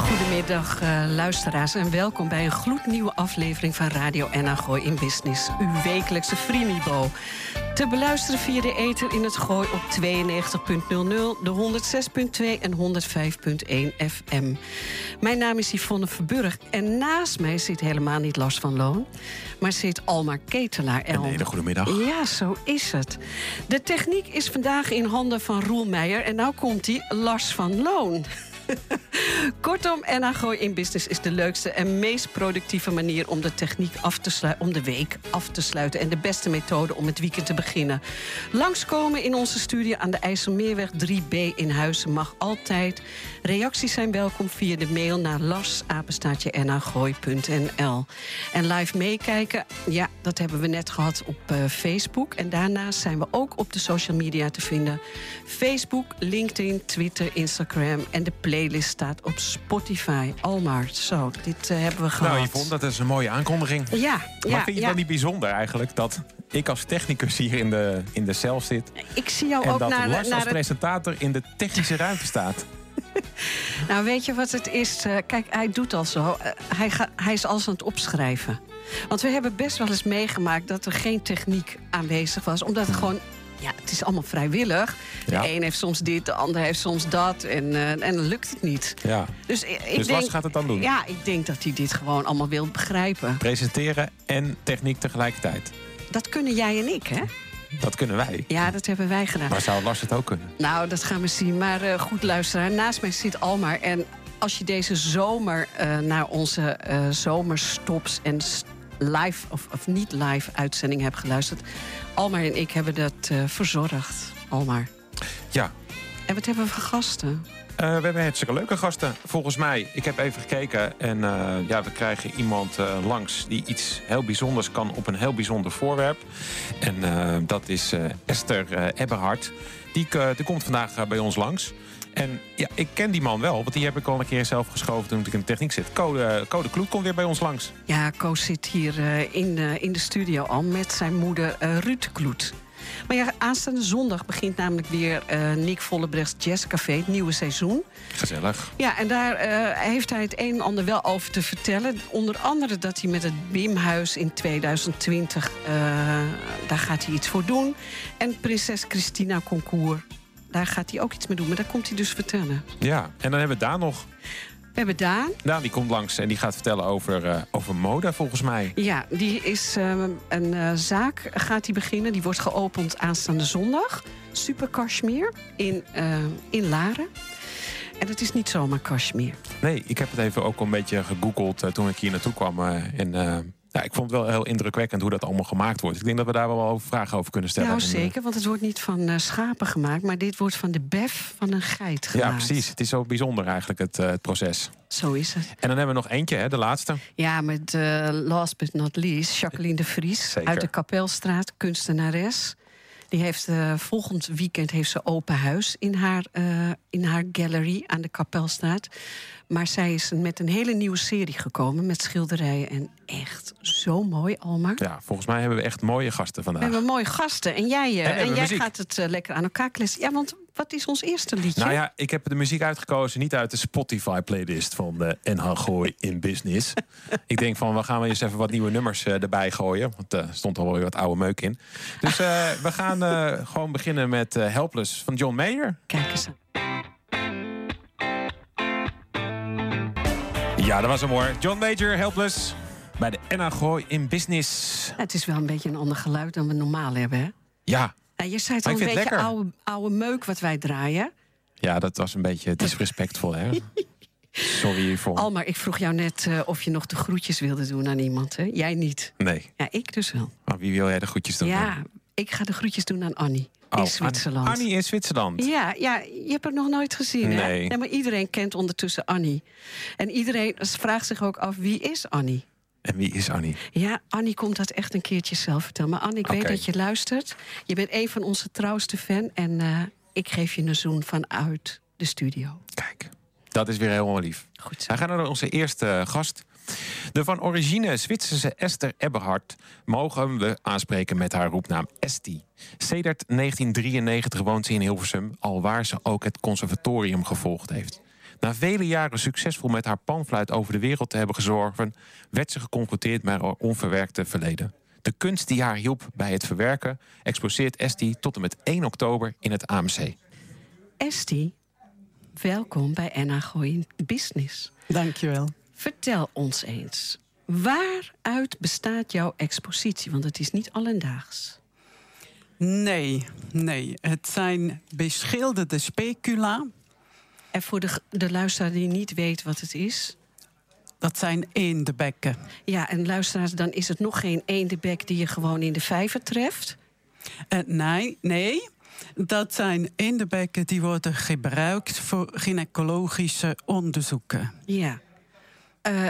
Goedemiddag uh, luisteraars en welkom bij een gloednieuwe aflevering van Radio Gooi in Business. Uw wekelijkse Freemibo. Te beluisteren via de ether in het Gooi op 92.00, de 106.2 en 105.1 FM. Mijn naam is Yvonne Verburg en naast mij zit helemaal niet Lars van Loon... maar zit Almar Ketelaar. Een hele goede middag. Ja, zo is het. De techniek is vandaag in handen van Roel Meijer en nou komt hij Lars van Loon. Kortom, NH Gooi in Business is de leukste en meest productieve manier om de techniek af te sluiten, om de week af te sluiten en de beste methode om het weekend te beginnen. Langskomen in onze studio aan de IJsselmeerweg 3B in Huizen mag altijd. Reacties zijn welkom via de mail naar larsapenstaatje.nhl.nl. En live meekijken, ja, dat hebben we net gehad op uh, Facebook. En daarnaast zijn we ook op de social media te vinden. Facebook, LinkedIn, Twitter, Instagram en de playlist staat op Spotify. Almar, zo, dit uh, hebben we gehad. Nou, Yvonne, dat is een mooie aankondiging. Ja, ja Maar vind je het ja. dan niet bijzonder eigenlijk dat ik als technicus hier in de, in de cel zit... Ik zie jou en ook dat naar, Lars naar als het presentator in de technische ruimte staat? Nou, weet je wat het is? Uh, kijk, hij doet al zo. Uh, hij, ga, hij is alles aan het opschrijven. Want we hebben best wel eens meegemaakt dat er geen techniek aanwezig was. Omdat het gewoon. Ja, het is allemaal vrijwillig. Ja. De een heeft soms dit, de ander heeft soms dat. En, uh, en dan lukt het niet. Ja. Dus, ik Dus denk, Lars gaat het dan doen? Ja, ik denk dat hij dit gewoon allemaal wil begrijpen. Presenteren en techniek tegelijkertijd. Dat kunnen jij en ik, hè? Dat kunnen wij. Ja, dat hebben wij gedaan. Maar zou Lars het ook kunnen? Nou, dat gaan we zien. Maar uh, goed luisteraar, naast mij zit Almar. En als je deze zomer uh, naar onze zomerstops en live of, of, niet live uitzending hebt geluisterd... Almar en ik hebben dat uh, verzorgd. Almar. Ja. En wat hebben we voor gasten? Uh, we hebben hartstikke leuke gasten. Volgens mij, ik heb even gekeken en uh, ja, we krijgen iemand uh, langs die iets heel bijzonders kan op een heel bijzonder voorwerp. En dat is Esther Eberhard. Die, die komt vandaag bij ons langs. En ja, ik ken die man wel, want die heb ik al een keer zelf geschoven toen ik in de techniek zit. Code, Code Kloet komt weer bij ons langs. Ja, Koos zit hier in, in de studio al met zijn moeder Ruud Kloet. Maar ja, aanstaande zondag begint namelijk weer uh, Nick Vollebrechts Jazzcafé, het nieuwe seizoen. Gezellig. Ja, en daar uh, heeft hij het een en ander wel over te vertellen. Onder andere dat hij met het Bimhuis in 2020, uh, daar gaat hij iets voor doen. En Prinses Christina Concours, daar gaat hij ook iets mee doen. Maar daar komt hij dus vertellen. Ja, en dan hebben we daar nog. We hebben Daan. Daan die komt langs en die gaat vertellen over, uh, over mode volgens mij. Ja, die is uh, een uh, zaak gaat hij beginnen. Die wordt geopend aanstaande zondag. Super Kashmir in, in Laren. En het is niet zomaar Kashmir. Nee, ik heb het even ook een beetje gegoogeld toen ik hier naartoe kwam. en ja, ik vond het wel heel indrukwekkend hoe dat allemaal gemaakt wordt. Ik denk dat we daar wel vragen over kunnen stellen. Nou, zeker, want het wordt niet van uh, schapen gemaakt... maar dit wordt van de bef van een geit gemaakt. Ja, precies. Het is zo bijzonder eigenlijk, het, uh, het proces. Zo is het. En dan hebben we nog eentje, hè, de laatste. Ja, met uh, last but not least, Jacqueline de Vries... Zeker. uit de Kapelstraat, kunstenares... Die heeft volgend weekend heeft ze open huis in haar, in haar gallery aan de Kapelstraat. Maar zij is met een hele nieuwe serie gekomen met schilderijen. En echt zo mooi, Almar. Ja, volgens mij hebben we echt mooie gasten vandaag. We hebben mooie gasten. En jij, uh, en, en jij muziek. gaat het lekker aan elkaar kletsen. Ja, want wat is ons eerste liedje? Nou ja, ik heb de muziek uitgekozen, niet uit de Spotify-playlist van de NH Gooi in Business. ik denk van, we gaan eens even wat nieuwe nummers uh, erbij gooien. Want er uh, stond al weer wat oude meuk in. Dus we gaan gewoon beginnen met Helpless van John Mayer. Kijk eens aan. Ja, dat was hem hoor. John Major, Helpless. Bij de Gooi in Business. Het is wel een beetje een ander geluid dan we normaal hebben, hè? Ja. ja je zei het al een beetje oude, oude meuk wat wij draaien. Ja, dat was een beetje disrespectvol, hè? Sorry voor. Almar, ik vroeg jou net uh, of je nog de groetjes wilde doen aan iemand, hè? Jij niet. Nee. Ja, ik dus wel. Maar wie wil jij de groetjes doen? Ja, ik ga de groetjes doen aan Annie. In Zwitserland. Annie in Zwitserland. Ja, ja, je hebt het nog nooit gezien. Nee. Hè? nee. Maar iedereen kent ondertussen Annie. En iedereen vraagt zich ook af wie is Annie? En wie is Annie? Ja, Annie komt dat echt een keertje zelf vertellen. Maar Annie, ik weet dat je luistert. Je bent een van onze trouwste fan. En eh, ik geef je een zoen vanuit de studio. Kijk, dat is weer helemaal lief. Goed zo. Wij gaan naar onze eerste eh, gast. De van origine Zwitserse Esther Eberhard mogen we aanspreken met haar roepnaam Esti. Sedert 1993 woont ze in Hilversum, al waar ze ook het conservatorium gevolgd heeft. Na vele jaren succesvol met haar panfluit over de wereld te hebben gezorgd, werd ze geconfronteerd met haar onverwerkte verleden. De kunst die haar hielp bij het verwerken, exposeert Esti tot en met 1 oktober in het AMC. Esti, welkom bij Enna Gooi Business. Dankjewel. Vertel ons eens, waaruit bestaat jouw expositie? Want het is niet alledaags. Nee, nee. Het zijn beschilderde specula. En voor de, de luisteraar die niet weet wat het is... Dat zijn eendenbekken. Ja, en luisteraars, dan is het nog geen eendebek die je gewoon in de vijver treft. Eh, nee, nee. Dat zijn eendenbekken die worden gebruikt voor gynaecologische onderzoeken. Ja. Eh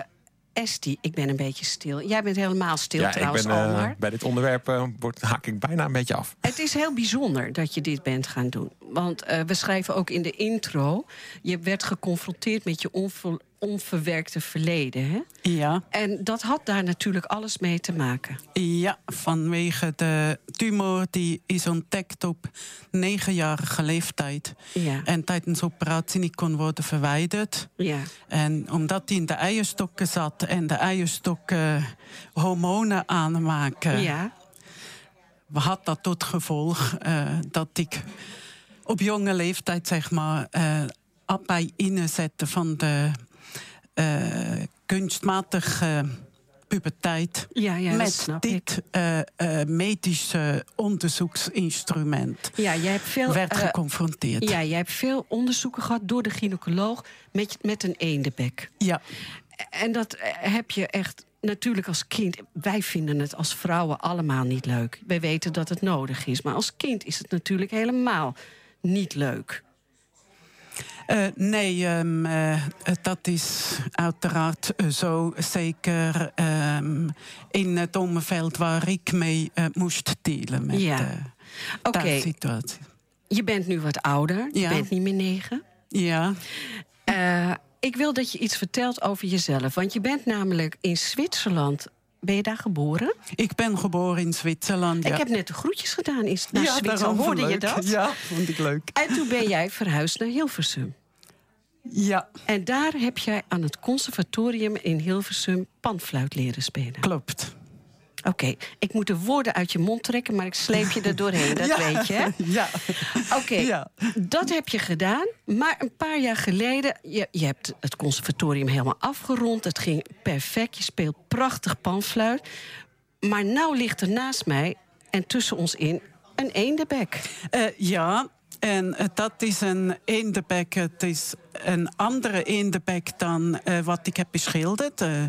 Esti, ik ben een beetje stil. Jij bent helemaal stil ja, ik trouwens, ben, eh, bij dit onderwerp word, haak ik bijna een beetje af. Het is heel bijzonder dat je dit bent gaan doen. Want we schrijven ook in de intro... je werd geconfronteerd met je onver- onverwerkte verleden. Hè? Ja, En dat had daar natuurlijk alles mee te maken. ja, vanwege de tumor die is ontdekt op negenjarige leeftijd. Ja, En tijdens operatie niet kon worden verwijderd. ja, En omdat die in de eierstokken zat en de eierstokken hormonen aanmaken, ja. had dat tot gevolg eh, dat ik op jonge leeftijd, zeg maar, eh bij inzetten van de kunstmatige puberteit. Ja, met dit eh, eh, medische onderzoeksinstrument Ja, jij hebt veel... werd eh, geconfronteerd. ja, jij hebt veel onderzoeken gehad door de gynaecoloog met, met een eendebek. ja. En dat eh, heb je echt natuurlijk als kind. Wij vinden het als vrouwen allemaal niet leuk. Wij weten dat het nodig is. Maar als kind is het natuurlijk helemaal niet leuk. Eh, nee, ehm, eh, dat is uiteraard eh, zo. Zeker ehm, in het omveld waar ik mee moest delen met Ja. de Oké, situatie. je bent nu wat ouder. Je bent niet meer negen. Ja, ik wil dat je iets vertelt over jezelf. Want je bent namelijk in Zwitserland. Ben je daar geboren? ik ben geboren in Zwitserland. Ja. Ik heb net de groetjes gedaan in, naar ja, Zwitserland. Hoorde je dat? Ja, vond ik leuk. En toen ben jij verhuisd naar Hilversum. Ja, En daar heb jij aan het conservatorium in Hilversum panfluit leren spelen. klopt. Oké, ik moet de woorden uit je mond trekken, maar ik sleep je er doorheen, dat ja. weet je. hè? Ja. Oké, Ja. dat heb je gedaan. Maar een paar jaar geleden, je, je hebt het conservatorium helemaal afgerond. Het ging perfect, je speelt prachtig panfluit. Maar nou ligt er naast mij en tussen ons in een eendebek. Eh, ja, en eh, dat is een eendebek. Het is een andere eendebek dan eh, wat ik heb beschilderd. Eh,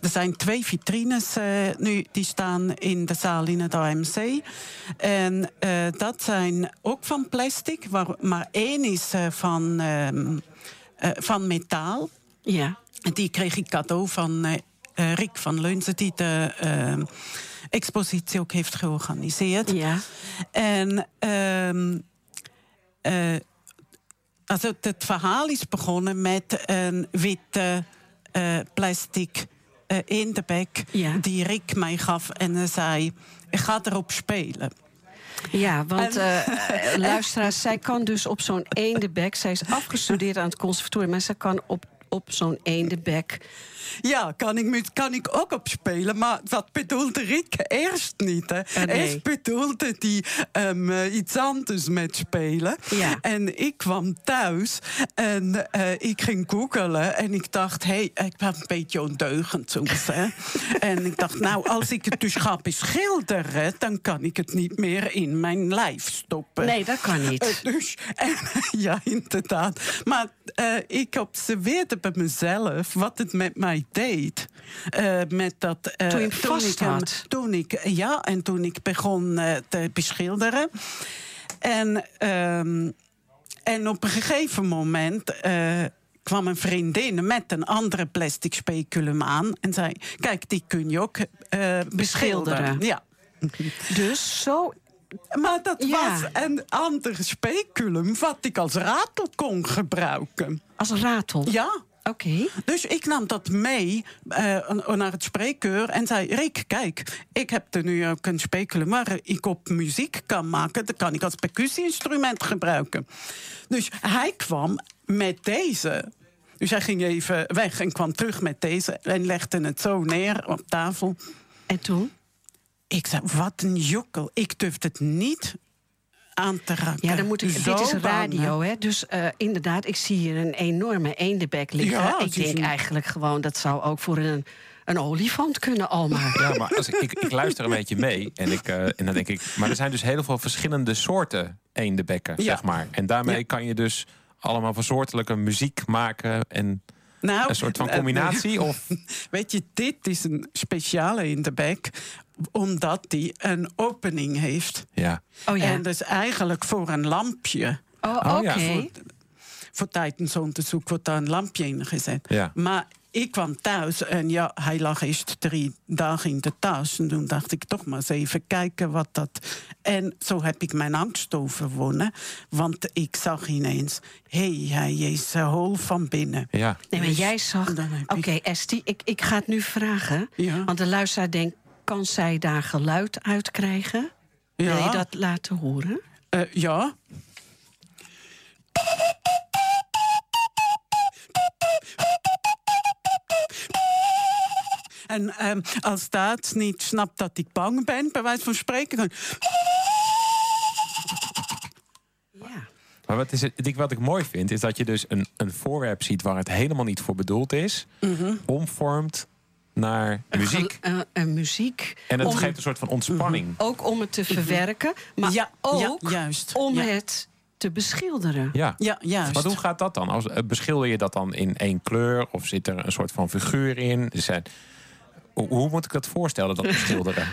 er zijn twee vitrines nu, die staan in de zaal in het AMC. En dat zijn ook van plastic, waar, maar één is van, ehm, eh, van metaal. Ja, die kreeg ik cadeau van Rick van Leunzen, die de ehm, expositie ook heeft georganiseerd. ja, En ehm, eh, also het, verhaal is begonnen met een witte eh, plastic eh eendebek Ja. die Rick mij gaf en zei: Ik ga erop spelen. ja want En- luisteraars, zij kan dus op zo'n eendebek... zij is afgestudeerd aan het conservatorium... maar zij kan op, op zo'n eendebek... Ja, kan ik, kan ik ook op spelen, maar wat bedoelde Rick eerst niet? Hè? Ah, nee. Eerst bedoelde hij ehm, eh, iets anders met spelen. Ja. En ik kwam thuis en eh, ik ging googelen en ik dacht, hé, hey, ik ben een beetje ondeugend soms. Hè? en ik dacht, nou, als ik het dus ga beschilderen, dan kan ik het niet meer in mijn lijf stoppen. Nee, dat kan niet. Eh, dus, en, ja, inderdaad. Maar eh, ik observeerde bij mezelf wat het met mij deed. Eh, met dat, eh, Toen je vast ik hem- toen ik, ja, en toen ik begon eh, te beschilderen. En, ehm, en op een gegeven moment kwam een vriendin met een andere plastic speculum aan en zei: Kijk, die kun je ook beschilderen. Ja. Dus zo Maar dat Ja. was een ander speculum wat ik als ratel kon gebruiken. als ratel. Ja. Oké. Dus ik nam dat mee eh, naar het spreekuur en zei: Rick, kijk, ik heb er nu ook een speculum waar ik op muziek kan maken. Dat kan ik als percussie-instrument gebruiken. Dus hij kwam met deze. Dus hij ging even weg en kwam terug met deze en legde het zo neer op tafel. En toen? Ik zei: Wat een jokkel. Ik durfde het niet aan te raken. Ja, dan moet ik. Zo dit is radio, hè? Dus eh, inderdaad, ik zie hier een enorme eendebek liggen. Ja, ik denk een- eigenlijk gewoon dat zou ook voor een, een olifant kunnen, Alma. Ja, maar als ik, ik, ik luister een beetje mee en, ik, eh, en dan denk ik... Maar er zijn dus heel veel verschillende soorten eendenbekken, Ja. zeg maar. En daarmee Ja. kan je dus allemaal van soortelijke muziek maken... en Nou, een soort van eh, combinatie? Of, Weet je, dit is een speciale in de bek, omdat die een opening heeft. ja. Oh ja. En dus eigenlijk voor een lampje. oh, Oh, oké. Voor, voor tijdens onderzoek wordt daar een lampje in gezet. Ja. Maar ik kwam thuis en ja, hij lag eerst drie dagen in de tas. En toen dacht ik toch maar eens even kijken wat dat... En zo heb ik mijn angst overwonnen. Want ik zag ineens, hé, hey, hij is uh, hol van binnen. ja. Nee, maar jij zag. Oké, ik- Esti, ik, ik ga het nu vragen. Ja. Want de luisteraar denkt: kan zij daar geluid uit krijgen? Wil je dat laten horen? Eh, ja. En ehm, als dat niet snapt dat ik bang ben, bij wijze van spreken, dan... Ja. Maar wat, is het, ik- wat ik mooi vind, is dat je dus een, een voorwerp ziet... waar het helemaal niet voor bedoeld is... omvormt naar muziek. Eh, eh, muziek. En het Om- geeft een soort van ontspanning. Ook om het te verwerken, maar Ja, ook ja, juist. om Ja. het te beschilderen. Ja. Ja, juist. Maar hoe gaat dat dan? Als, eh, beschilder je dat dan in één kleur? Of zit er een soort van figuur in? Er zijn, hoe, hoe moet ik dat voorstellen, dat beschilderen?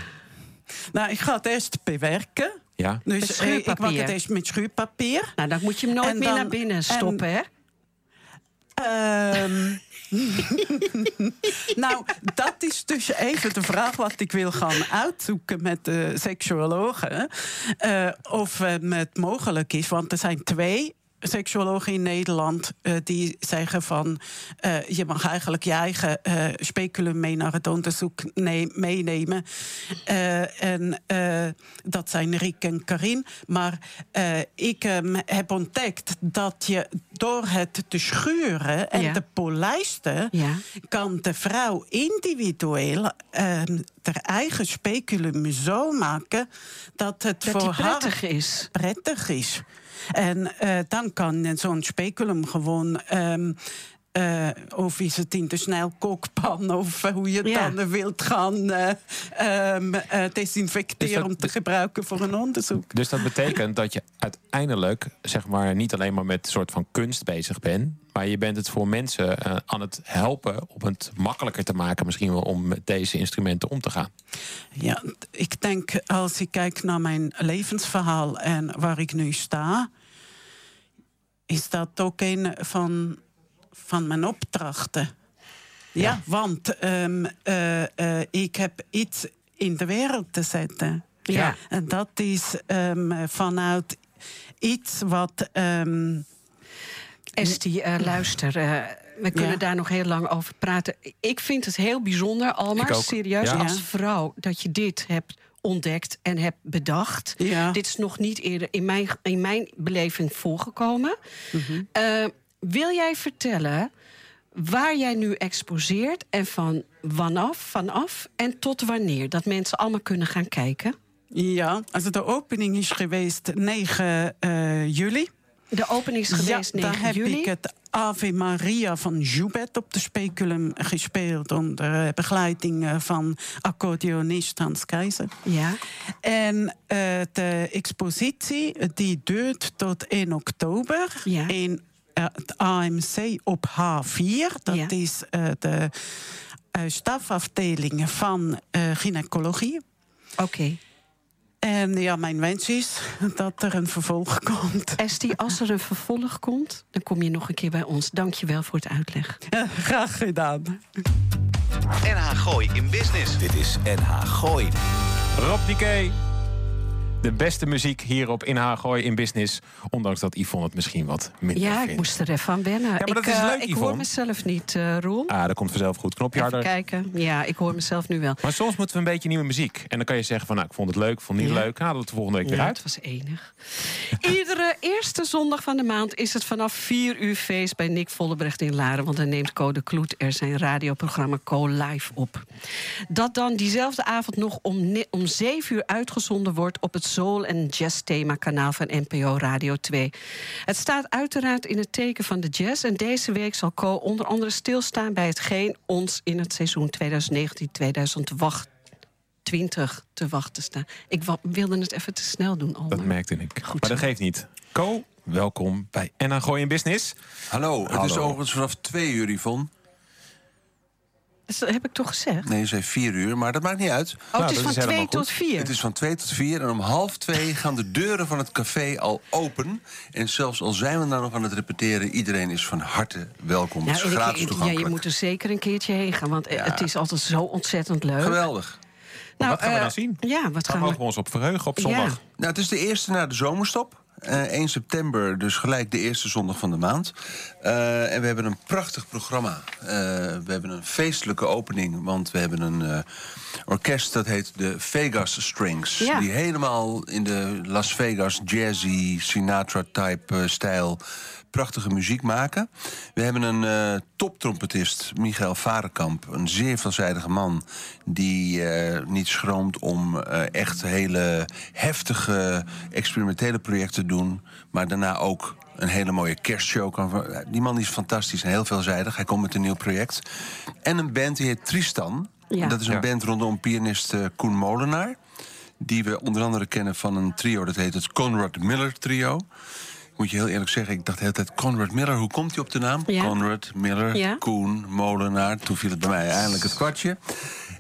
Nou, ik ga het eerst bewerken. Ja? Dus Met eh, ik maak het eerst met schuurpapier. Nou, dan moet je hem nooit En meer dan- naar binnen en- stoppen, hè? Ehm, nou, dat is dus even de vraag wat ik wil gaan uitzoeken met de seksuologen. Eh, of het mogelijk is, want er zijn twee seksuologen in Nederland eh, die zeggen van eh, je mag eigenlijk je eigen eh, speculum mee naar het onderzoek ne- meenemen. En dat zijn Rick en Karin. Maar ik ehm, heb ontdekt dat je door het te schuren en Ja. te polijsten Ja. kan de vrouw individueel ehm haar eigen speculum zo maken dat het Dat voor haar prettig is. prettig is. En eh, dan kan zo'n speculum gewoon. ehm, eh, of is het in de snelkookpan, of eh, hoe je het Ja. dan wilt gaan eh, ehm, eh, desinfecteren Dus dat- om te gebruiken voor een onderzoek. Dus dat betekent dat je uiteindelijk zeg maar, niet alleen maar met een soort van kunst bezig bent. Maar je bent het voor mensen eh, aan het helpen om het makkelijker te maken, misschien wel om met deze instrumenten om te gaan. Ja, ik denk als ik kijk naar mijn levensverhaal en waar ik nu sta, is dat ook een van, van mijn opdrachten. Ja, want ehm, eh, eh, ik heb iets in de wereld te zetten. Ja. En dat is ehm, vanuit iets wat. ehm, Esti, eh, luister. we kunnen Ja. daar nog heel lang over praten. Ik vind het heel bijzonder, ook. serieus, Ja. als vrouw, dat je dit hebt ontdekt en hebt bedacht. Ja. Dit is nog niet eerder in mijn, in mijn beleving voorgekomen. Mhm. Wil jij vertellen waar jij nu exposeert en van vanaf, vanaf en tot wanneer? Dat mensen allemaal kunnen gaan kijken. ja, also de opening is geweest 9 eh, juli. De opening is geweest ja, 9 daar heb juli. ik het Ave Maria van Joubert op de speculum gespeeld... onder eh, begeleiding eh, van accordeonist Hans Keizer. Ja. En de expositie die duurt tot 1 oktober Ja. in het AMC op H4. Dat Ja. is eh, de eh, stafafdeling van eh gynaecologie. Oké. En ja, mijn wens is dat er een vervolg komt. Estie, als er een vervolg komt, dan kom je nog een keer bij ons. Dank je wel voor het uitleg. Ja, graag gedaan. NH Gooi in Business. Dit is NH Gooi. Rob Dike. De beste muziek hier op In in Business. Ondanks dat Yvonne het misschien wat minder Ja, vindt. ik moest er even aan wennen. maar dat ik is eh, leuk, ik Yvonne. hoor mezelf niet, eh Roel. Ah, dat komt vanzelf goed. Knopje Even harder. kijken. Ja, ik hoor mezelf nu wel. Maar soms moeten we een beetje nieuwe muziek. En dan kan je zeggen van, nou, ik vond het leuk, vond het niet Ja. leuk. Halen we het de volgende week weer Ja, uit. het was enig. Iedere eerste zondag van de maand is het vanaf 4 uur feest bij Nick Vollebrecht in Laren. Want dan neemt Code Kloet er zijn radioprogramma Co Live op. Dat dan diezelfde avond nog om, om 7 uur uitgezonden wordt op het Soul en Jazz thema kanaal van NPO Radio 2. Het staat uiteraard in het teken van de jazz. En deze week zal Co onder andere stilstaan bij hetgeen ons in het seizoen 2019-2020 te wachten staat. Ik wilde het even te snel doen. Dat merkte ik. Goed maar dat geeft niet. Co, welkom bij En Gooi in Business. Hallo, het is overigens vanaf twee uur, Yvonne. Dat heb ik toch gezegd? Nee, ze heeft vier uur, maar dat maakt niet uit. Oh, Nou, het is van is helemaal 2 goed. tot 4. Het is van twee tot vier en om half twee gaan de deuren van het café al open. En zelfs al zijn we nou nog aan het repeteren, iedereen is van harte welkom. het is gratis ja, je moet er zeker een keertje heen gaan, want eh, het is altijd zo ontzettend leuk. Geweldig. Nou, wat gaan we eh, dan zien? Ja, wat Daar gaan mogen we ons op verheugen op zondag. Ja. Nou, het is de eerste na de zomerstop. Eh 1 september, dus gelijk de eerste zondag van de maand. Eh, en we hebben een prachtig programma. Eh, we hebben een feestelijke opening, want we hebben een orkest dat heet de Vegas Strings. Ja. Die helemaal in de Las Vegas jazzy, Sinatra-type stijl prachtige muziek maken. We hebben een eh toptrompetist, Michael Varenkamp. Een zeer veelzijdige man die eh, niet schroomt om eh, echt hele heftige experimentele projecten te doen. Maar daarna ook een hele mooie kerstshow kan. Die man is fantastisch en heel veelzijdig. Hij komt met een nieuw project. En een band die heet Tristan. Ja. Dat is een Ja. band rondom pianist Koen Molenaar. Die we onder andere kennen van een trio, dat heet het Conrad Miller Trio. Moet je heel eerlijk zeggen, ik dacht de hele tijd Conrad Miller. Hoe komt hij op de naam? Ja. Conrad Miller, Ja. Koen, Molenaar. Toen viel het bij mij eindelijk het kwartje.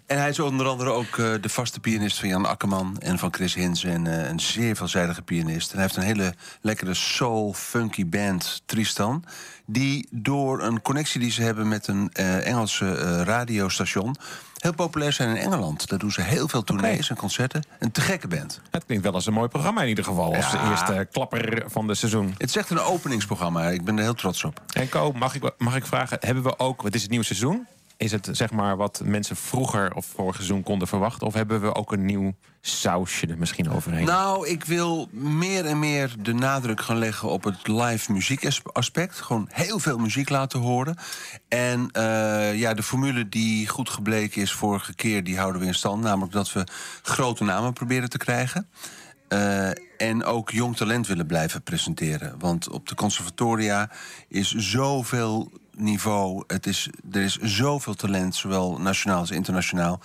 En hij is onder andere ook eh, de vaste pianist van Jan Akkerman en van Chris Hins. En eh, een zeer veelzijdige pianist. En hij heeft een hele lekkere soul, funky band, Tristan. Die door een connectie die ze hebben met een eh, Engelse eh, radiostation... heel populair zijn in Engeland. Daar doen ze heel veel tournees en concerten. Een te gekke band. Het klinkt wel als een mooi programma in ieder geval. Als de eerste klapper van de seizoen. Het is echt een openingsprogramma. Ik ben er heel trots op. En Co, mag ik, mag ik vragen, hebben we ook, het is het nieuwe seizoen? Is het zeg maar wat mensen vroeger of vorig seizoen konden verwachten? Of hebben we ook een nieuw sausje er misschien overheen? Nou, ik wil meer en meer de nadruk gaan leggen op het live muziekaspect. Gewoon heel veel muziek laten horen. En eh, ja, de formule die goed gebleken is vorige keer, die houden we in stand. Namelijk dat we grote namen proberen te krijgen. Eh, en ook jong talent willen blijven presenteren. Want op de conservatoria is zoveel niveau. Het is, er is zoveel talent, zowel nationaal als internationaal.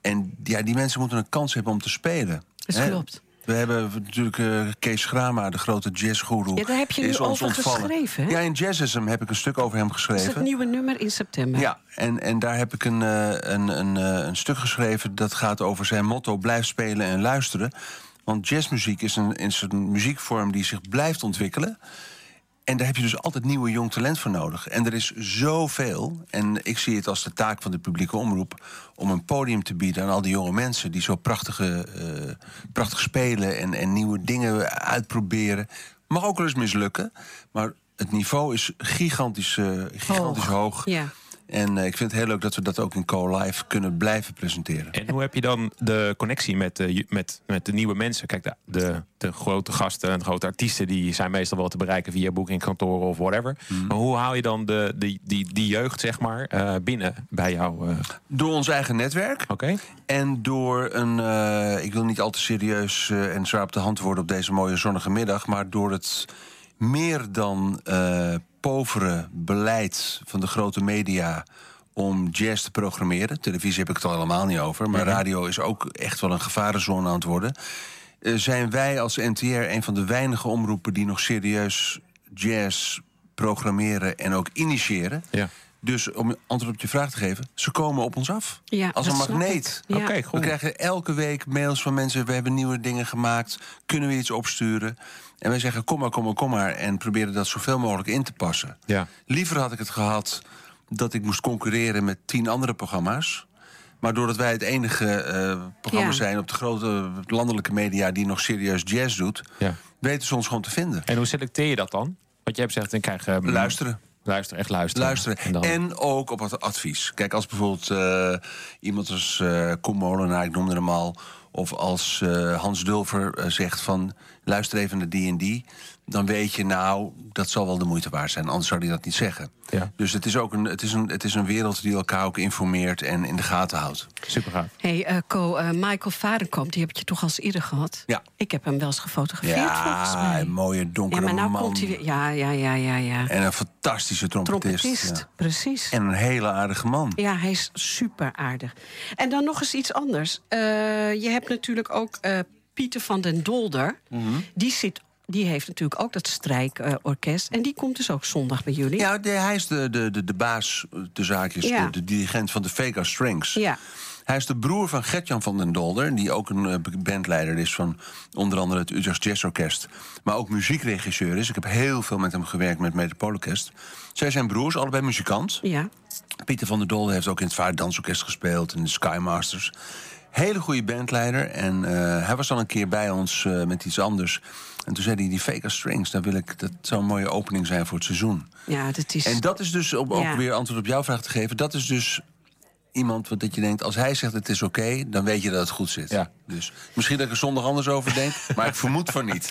En ja, die mensen moeten een kans hebben om te spelen. Dat Hè? klopt. We hebben natuurlijk eh, Kees Grama, de grote jazzgoeroe. Ja, daar heb je nu over ontvallen. geschreven, hè? Ja, in Jazzism heb ik een stuk over hem Dat is geschreven. het nieuwe nummer in september. Ja, en, en daar heb ik een, eh, een, een, eh, een stuk geschreven dat gaat over zijn motto: blijf spelen en luisteren. Want jazzmuziek is een, is een muziekvorm die zich blijft ontwikkelen. En daar heb je dus altijd nieuwe jong talent voor nodig. En er is zoveel. En ik zie het als de taak van de publieke omroep om een podium te bieden aan al die jonge mensen die zo prachtige, eh, prachtig spelen en, en nieuwe dingen uitproberen. Mag ook wel eens mislukken, maar het niveau is gigantisch, eh, gigantisch hoog. Ja. En eh, ik vind het heel leuk dat we dat ook in Co-Live kunnen blijven presenteren. En hoe heb je dan de connectie met, de ju- met, met de nieuwe mensen? Kijk, de, de, de grote gasten en grote artiesten... die zijn meestal wel te bereiken via boekingkantoren of whatever. Mhm. Maar hoe haal je dan de, die, die, die jeugd, zeg maar, eh, binnen bij jou? eh, Door ons eigen netwerk. Oké? En door een, eh, ik wil niet al te serieus eh, en zwaar op de hand worden op deze mooie zonnige middag, maar door het meer dan eh povere beleid van de grote media om jazz te programmeren. Televisie heb ik het al helemaal niet over, maar radio is ook echt wel een gevarenzone aan het worden. Eh, zijn wij als NTR een van de weinige omroepen die nog serieus jazz programmeren en ook initiëren. Ja. Dus om antwoord op je vraag te geven, ze komen op ons af. Ja, Als een magneet. ik. Ja. Oké, We goed. krijgen elke week mails van mensen. We hebben nieuwe dingen gemaakt. Kunnen we iets opsturen? En wij zeggen: kom maar, kom maar, kom maar. En proberen dat zoveel mogelijk in te passen. Ja. Liever had ik het gehad dat ik moest concurreren met tien andere programma's. Maar doordat wij het enige eh, programma Ja. zijn op de grote landelijke media die nog serieus jazz doet, Ja. weten ze ons gewoon te vinden. En hoe selecteer je dat dan? Want je hebt gezegd, dan krijg je... Luisteren. Luisteren, echt luisteren. Luisteren. En dan- En ook op het advies. Kijk, als bijvoorbeeld eh, iemand als eh Koen Molenaar, ik noemde hem al... of als eh, Hans Dulver zegt van... luister even naar die en die... dan weet je, nou, dat zal wel de moeite waard zijn. Anders zou hij dat niet zeggen. Ja. Dus het is ook een, het is een, het is een wereld die elkaar ook informeert... en in de gaten houdt. Super gaaf. Hey, eh, Co, eh, Michael Varenkamp, die heb je toch al eens eerder gehad? Ja. Ik heb hem wel eens gefotografeerd, volgens Ja, mij. een mooie Ja, donkere maar nou man. komt hij weer. Ja, ja, ja, ja, ja. En een fantastische trompetist. Trompetist, ja. precies. En een hele aardige man. Ja, hij is super aardig. En dan nog eens iets anders. Eh, je hebt natuurlijk ook eh, Pieter van den Dolder. Mhm. Die zit. Die heeft natuurlijk ook dat strijkorkest. en die komt dus ook zondag bij jullie. Ja, de- hij is de, de, de, de baas, de zaakjes, Ja. de, de dirigent van de Vega Strings. Ja. Hij is de broer van Gertjan van den Dolder... die ook een eh, bandleider is van onder andere het Utrecht Jazz Orkest... maar ook muziekregisseur is. Ik heb heel veel met hem gewerkt met Metropoolorkest. Zij zijn broers, allebei muzikant. Ja. Pieter van der Dolder heeft ook in het Vaardansorkest gespeeld... en de Skymasters. Hele goede bandleider. En eh, hij was al een keer bij ons eh, met iets anders. En toen zei hij, die Vega Strings, daar wil ik, dat zou een mooie opening zijn voor het seizoen. ja, dat is. En dat is dus, om ook Ja. weer antwoord op jouw vraag te geven... dat is dus iemand wat dat je denkt... als hij zegt het is oké, dan weet je dat het goed zit. Ja. Dus misschien dat ik er zondag anders over denk... maar ik vermoed van niet.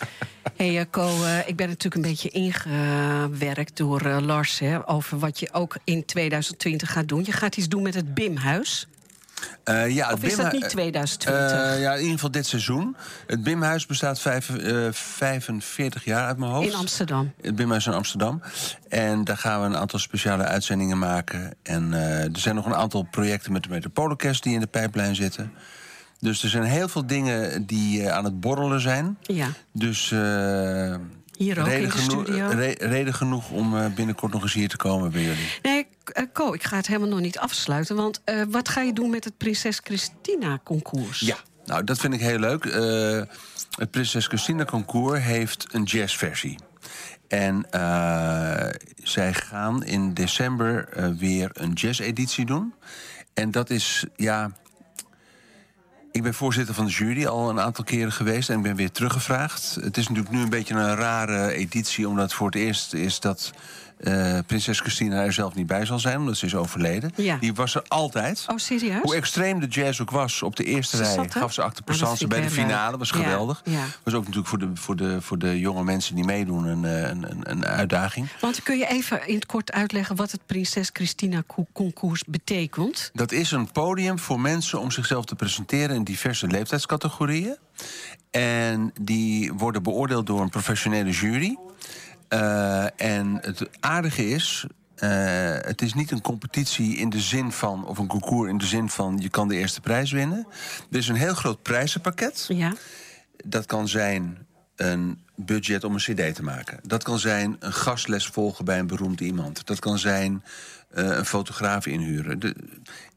Hey, eh, Co, eh, ik ben natuurlijk een beetje ingewerkt door eh, Lars hè, over wat je ook in 2020 gaat doen. Je gaat iets doen met het BIM-huis. Eh, ja, het Of is dat niet 2020? Eh, ja, in ieder geval dit seizoen. Het Bimhuis bestaat vijf, eh, 45 jaar uit mijn hoofd. in Amsterdam. Het Bimhuis in Amsterdam. En daar gaan we een aantal speciale uitzendingen maken. En eh, er zijn nog een aantal projecten met de Metropoolorkest die in de pijplijn zitten. Dus er zijn heel veel dingen die eh, aan het borrelen zijn. Ja. Dus eh, Hier ook in de studio. re- reden genoeg om eh, binnenkort nog eens hier te komen bij jullie. Nee, eh, Co, ik ga het helemaal nog niet afsluiten. Want eh, wat ga je doen met het Prinses Christina concours? Ja, nou dat vind ik heel leuk. Eh, het Prinses Christina Concours heeft een jazzversie. En eh, zij gaan in december eh, weer een jazz-editie doen. En dat is, ja... Ik ben voorzitter van de jury al een aantal keren geweest en ik ben weer teruggevraagd. Het is natuurlijk nu een beetje een rare editie, omdat voor het eerst is dat eh, prinses Christina er zelf niet bij zal zijn, omdat ze is overleden. Ja. Die was er altijd. Oh, serieus? Hoe extreem de jazz ook was, op de eerste Ze rij zat gaf ze dat présence vind bij de leuk. finale. was geweldig. ja. Was ook natuurlijk voor de, voor, de, voor de jonge mensen die meedoen een, eh, een, een, een uitdaging. Want kun je even in het kort uitleggen wat het Prinses Christina co- concours betekent? Dat is een podium voor mensen om zichzelf te presenteren in diverse leeftijdscategorieën. En die worden beoordeeld door een professionele jury. Eh, en het aardige is. eh, het is niet een competitie in de zin van, of een concours in de zin van je kan de eerste prijs winnen. Er is een heel groot prijzenpakket. Ja. Dat kan zijn een budget om een cd te maken. Dat kan zijn een gastles volgen bij een beroemd iemand. Dat kan zijn eh, een fotograaf inhuren. De,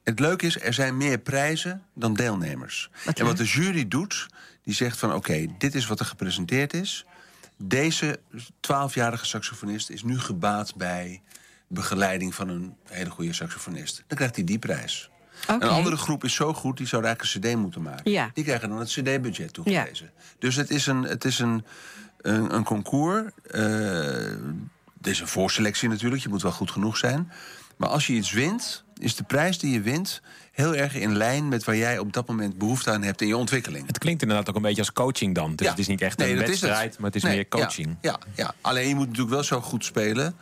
het leuke is, er zijn meer prijzen dan deelnemers. Wat en wat de jury doet, die zegt van... oké, dit is wat er gepresenteerd is. Deze 12-jarige saxofonist is nu gebaat bij begeleiding van een hele goede saxofonist. Dan krijgt hij die prijs. Een andere groep is zo goed, die zou eigenlijk een cd moeten maken. Ja. Die krijgen dan het cd-budget toegewezen. Dus het is een, het is een, een, een concours. eh er is een voorselectie natuurlijk, je moet wel goed genoeg zijn. Maar als je iets wint, is de prijs die je wint... heel erg in lijn met waar jij op dat moment behoefte aan hebt in je ontwikkeling. Het klinkt inderdaad ook een beetje als coaching dan. Dus Ja. het is niet echt Nee, een dat is het. wedstrijd, maar het is Nee, meer coaching. Ja, ja, ja, alleen je moet natuurlijk wel zo goed spelen...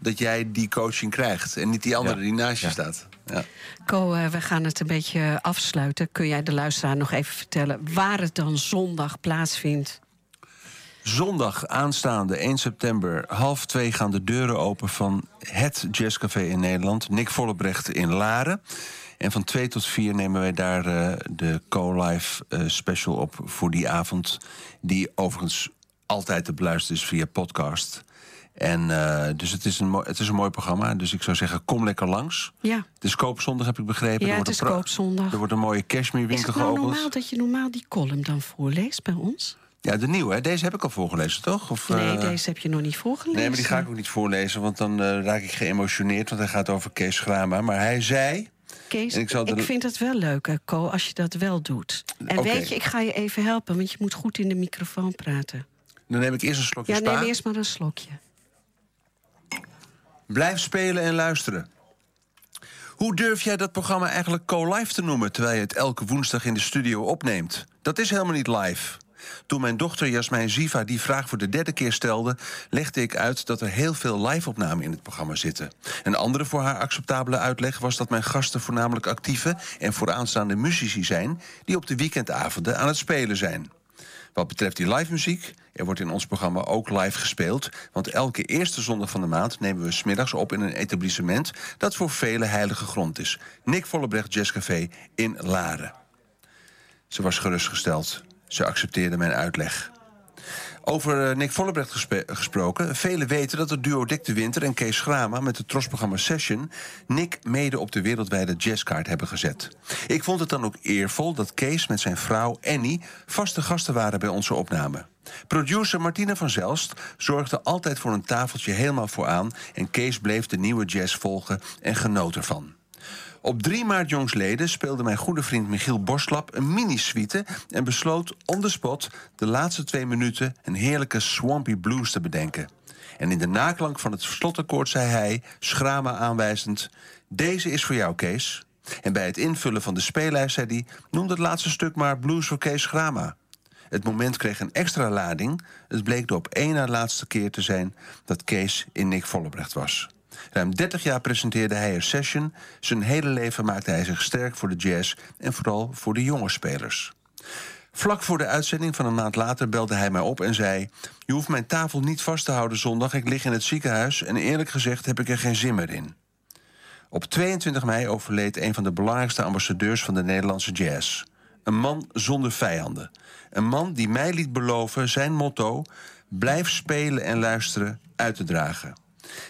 dat jij die coaching krijgt en niet die andere Ja. die naast je Ja. staat. Ja. Co, eh, we gaan het een beetje afsluiten. Kun jij de luisteraar nog even vertellen waar het dan zondag plaatsvindt? Zondag aanstaande 1 september, half twee gaan de deuren open van het jazzcafé in Nederland, Nick Vollebrecht in Laren. En van 2 tot 4 nemen wij daar eh, de co-live eh, special op voor die avond. Die overigens altijd te beluisteren is via podcast. En uh, dus het is, een mooi, het is een mooi programma. Dus ik zou zeggen, kom lekker langs. Ja. Het is koopzondag, heb ik begrepen. Ja, het is koopzondag. Er wordt een mooie cashmere-winkel geopend. Is het nou normaal dat je normaal die column dan voorleest bij ons? Ja, de nieuwe. Hè? Deze heb ik al voorgelezen, toch? Of, nee, uh... deze heb je nog niet voorgelezen. Nee, maar die ga ik ook niet voorlezen, want dan uh, raak ik geëmotioneerd. Want hij gaat over Kees Grama. Maar hij zei... Kees, ik, ik, vind het wel leuk, Co, als je dat wel doet. En okay. weet je, ik ga je even helpen, want je moet goed in de microfoon praten. Dan neem ik eerst een slokje ja, spa. Ja, neem eerst maar een slokje. Blijf spelen en luisteren. Hoe durf jij dat programma eigenlijk co-live te noemen... terwijl je het elke woensdag in de studio opneemt? Dat is helemaal niet live. Toen mijn dochter Jasmijn Ziva die vraag voor de derde keer stelde... legde ik uit dat er heel veel live-opnamen in het programma zitten. Een andere voor haar acceptabele uitleg was dat mijn gasten... voornamelijk actieve en vooraanstaande muzici zijn... die op de weekendavonden aan het spelen zijn. Wat betreft die live muziek, er wordt in ons programma ook live gespeeld. Want elke eerste zondag van de maand nemen we smiddags op in een etablissement dat voor vele heilige grond is. Nick Vollebrecht Jazzcafé in Laren. Ze was gerustgesteld. Ze accepteerde mijn uitleg. Over uh, Nick Vollebrecht gesproken. Velen weten dat het duo Dick de Winter en Kees Schrama... met het trosprogramma Session... Nick mede op de wereldwijde jazzkaart hebben gezet. Ik vond het dan ook eervol dat Kees met zijn vrouw Annie... vaste gasten waren bij onze opname. Producer Martine van Zelst zorgde altijd voor een tafeltje helemaal vooraan... en Kees bleef de nieuwe jazz volgen en genoot ervan. Op 3 maart jongsleden speelde mijn goede vriend Michiel Borslap een mini-suite... en besloot on the spot de laatste twee minuten een heerlijke swampy blues te bedenken. En in de naklank van het slotakkoord zei hij, schrama aanwijzend... Deze is voor jou, Kees. En bij het invullen van de speellijst zei hij... noem het laatste stuk maar Blues voor Kees Schrama. Het moment kreeg een extra lading. Het bleek de op één na laatste keer te zijn... dat Kees in Nick Vollebrecht was. Ruim 30 jaar presenteerde hij een session. Zijn hele leven maakte hij zich sterk voor de jazz en vooral voor de jonge spelers. Vlak voor de uitzending van een maand later belde hij mij op en zei... je hoeft mijn tafel niet vast te houden zondag, ik lig in het ziekenhuis... en eerlijk gezegd heb ik er geen zin meer in. Op 22 mei overleed een van de belangrijkste ambassadeurs van de Nederlandse jazz. Een man zonder vijanden. Een man die mij liet beloven zijn motto... blijf spelen en luisteren uit te dragen.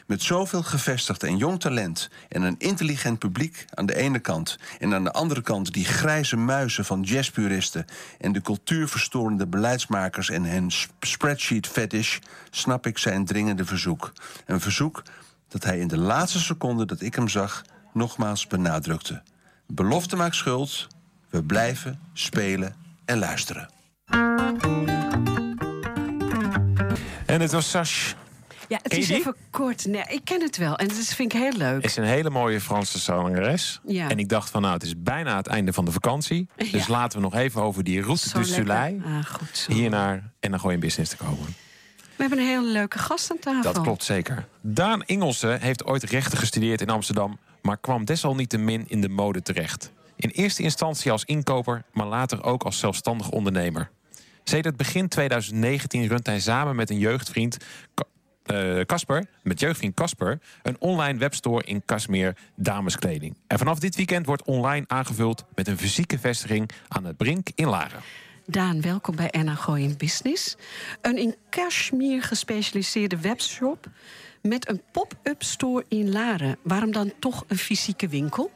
Met zoveel gevestigd en jong talent en een intelligent publiek aan de ene kant... en aan de andere kant die grijze muizen van jazzpuristen... en de cultuurverstorende beleidsmakers en hun spreadsheet fetish... snap ik zijn dringende verzoek. Een verzoek dat hij in de laatste seconde dat ik hem zag... nogmaals benadrukte. Belofte maakt schuld, we blijven spelen en luisteren. En het was Sash ja, het is even kort. Nee, ik ken het wel en dat vind ik heel leuk. Het is een hele mooie Franse zangeres. Ja. En ik dacht van nou, het is bijna het einde van de vakantie. Dus laten we nog even over die route du lekker. Soleil Ah, goed zo. hier naar en dan gewoon in business te komen. We hebben een hele leuke gast aan tafel. Dat klopt zeker. Daan Ingelse heeft ooit rechten gestudeerd in Amsterdam, maar kwam desalniettemin in de mode terecht. In eerste instantie als inkoper, maar later ook als zelfstandig ondernemer. Sedert begin 2019 runt hij samen met een jeugdvriend Ka- eh, Casper, met jeugdvriend Casper, een online webstore in Casmeer dameskleding. En vanaf dit weekend wordt online aangevuld met een fysieke vestiging aan het Brink in Laren. Daan, welkom bij Anna Gooi in Business. Een in cashmere gespecialiseerde webshop met een pop-up store in Laren. Waarom dan toch een fysieke winkel?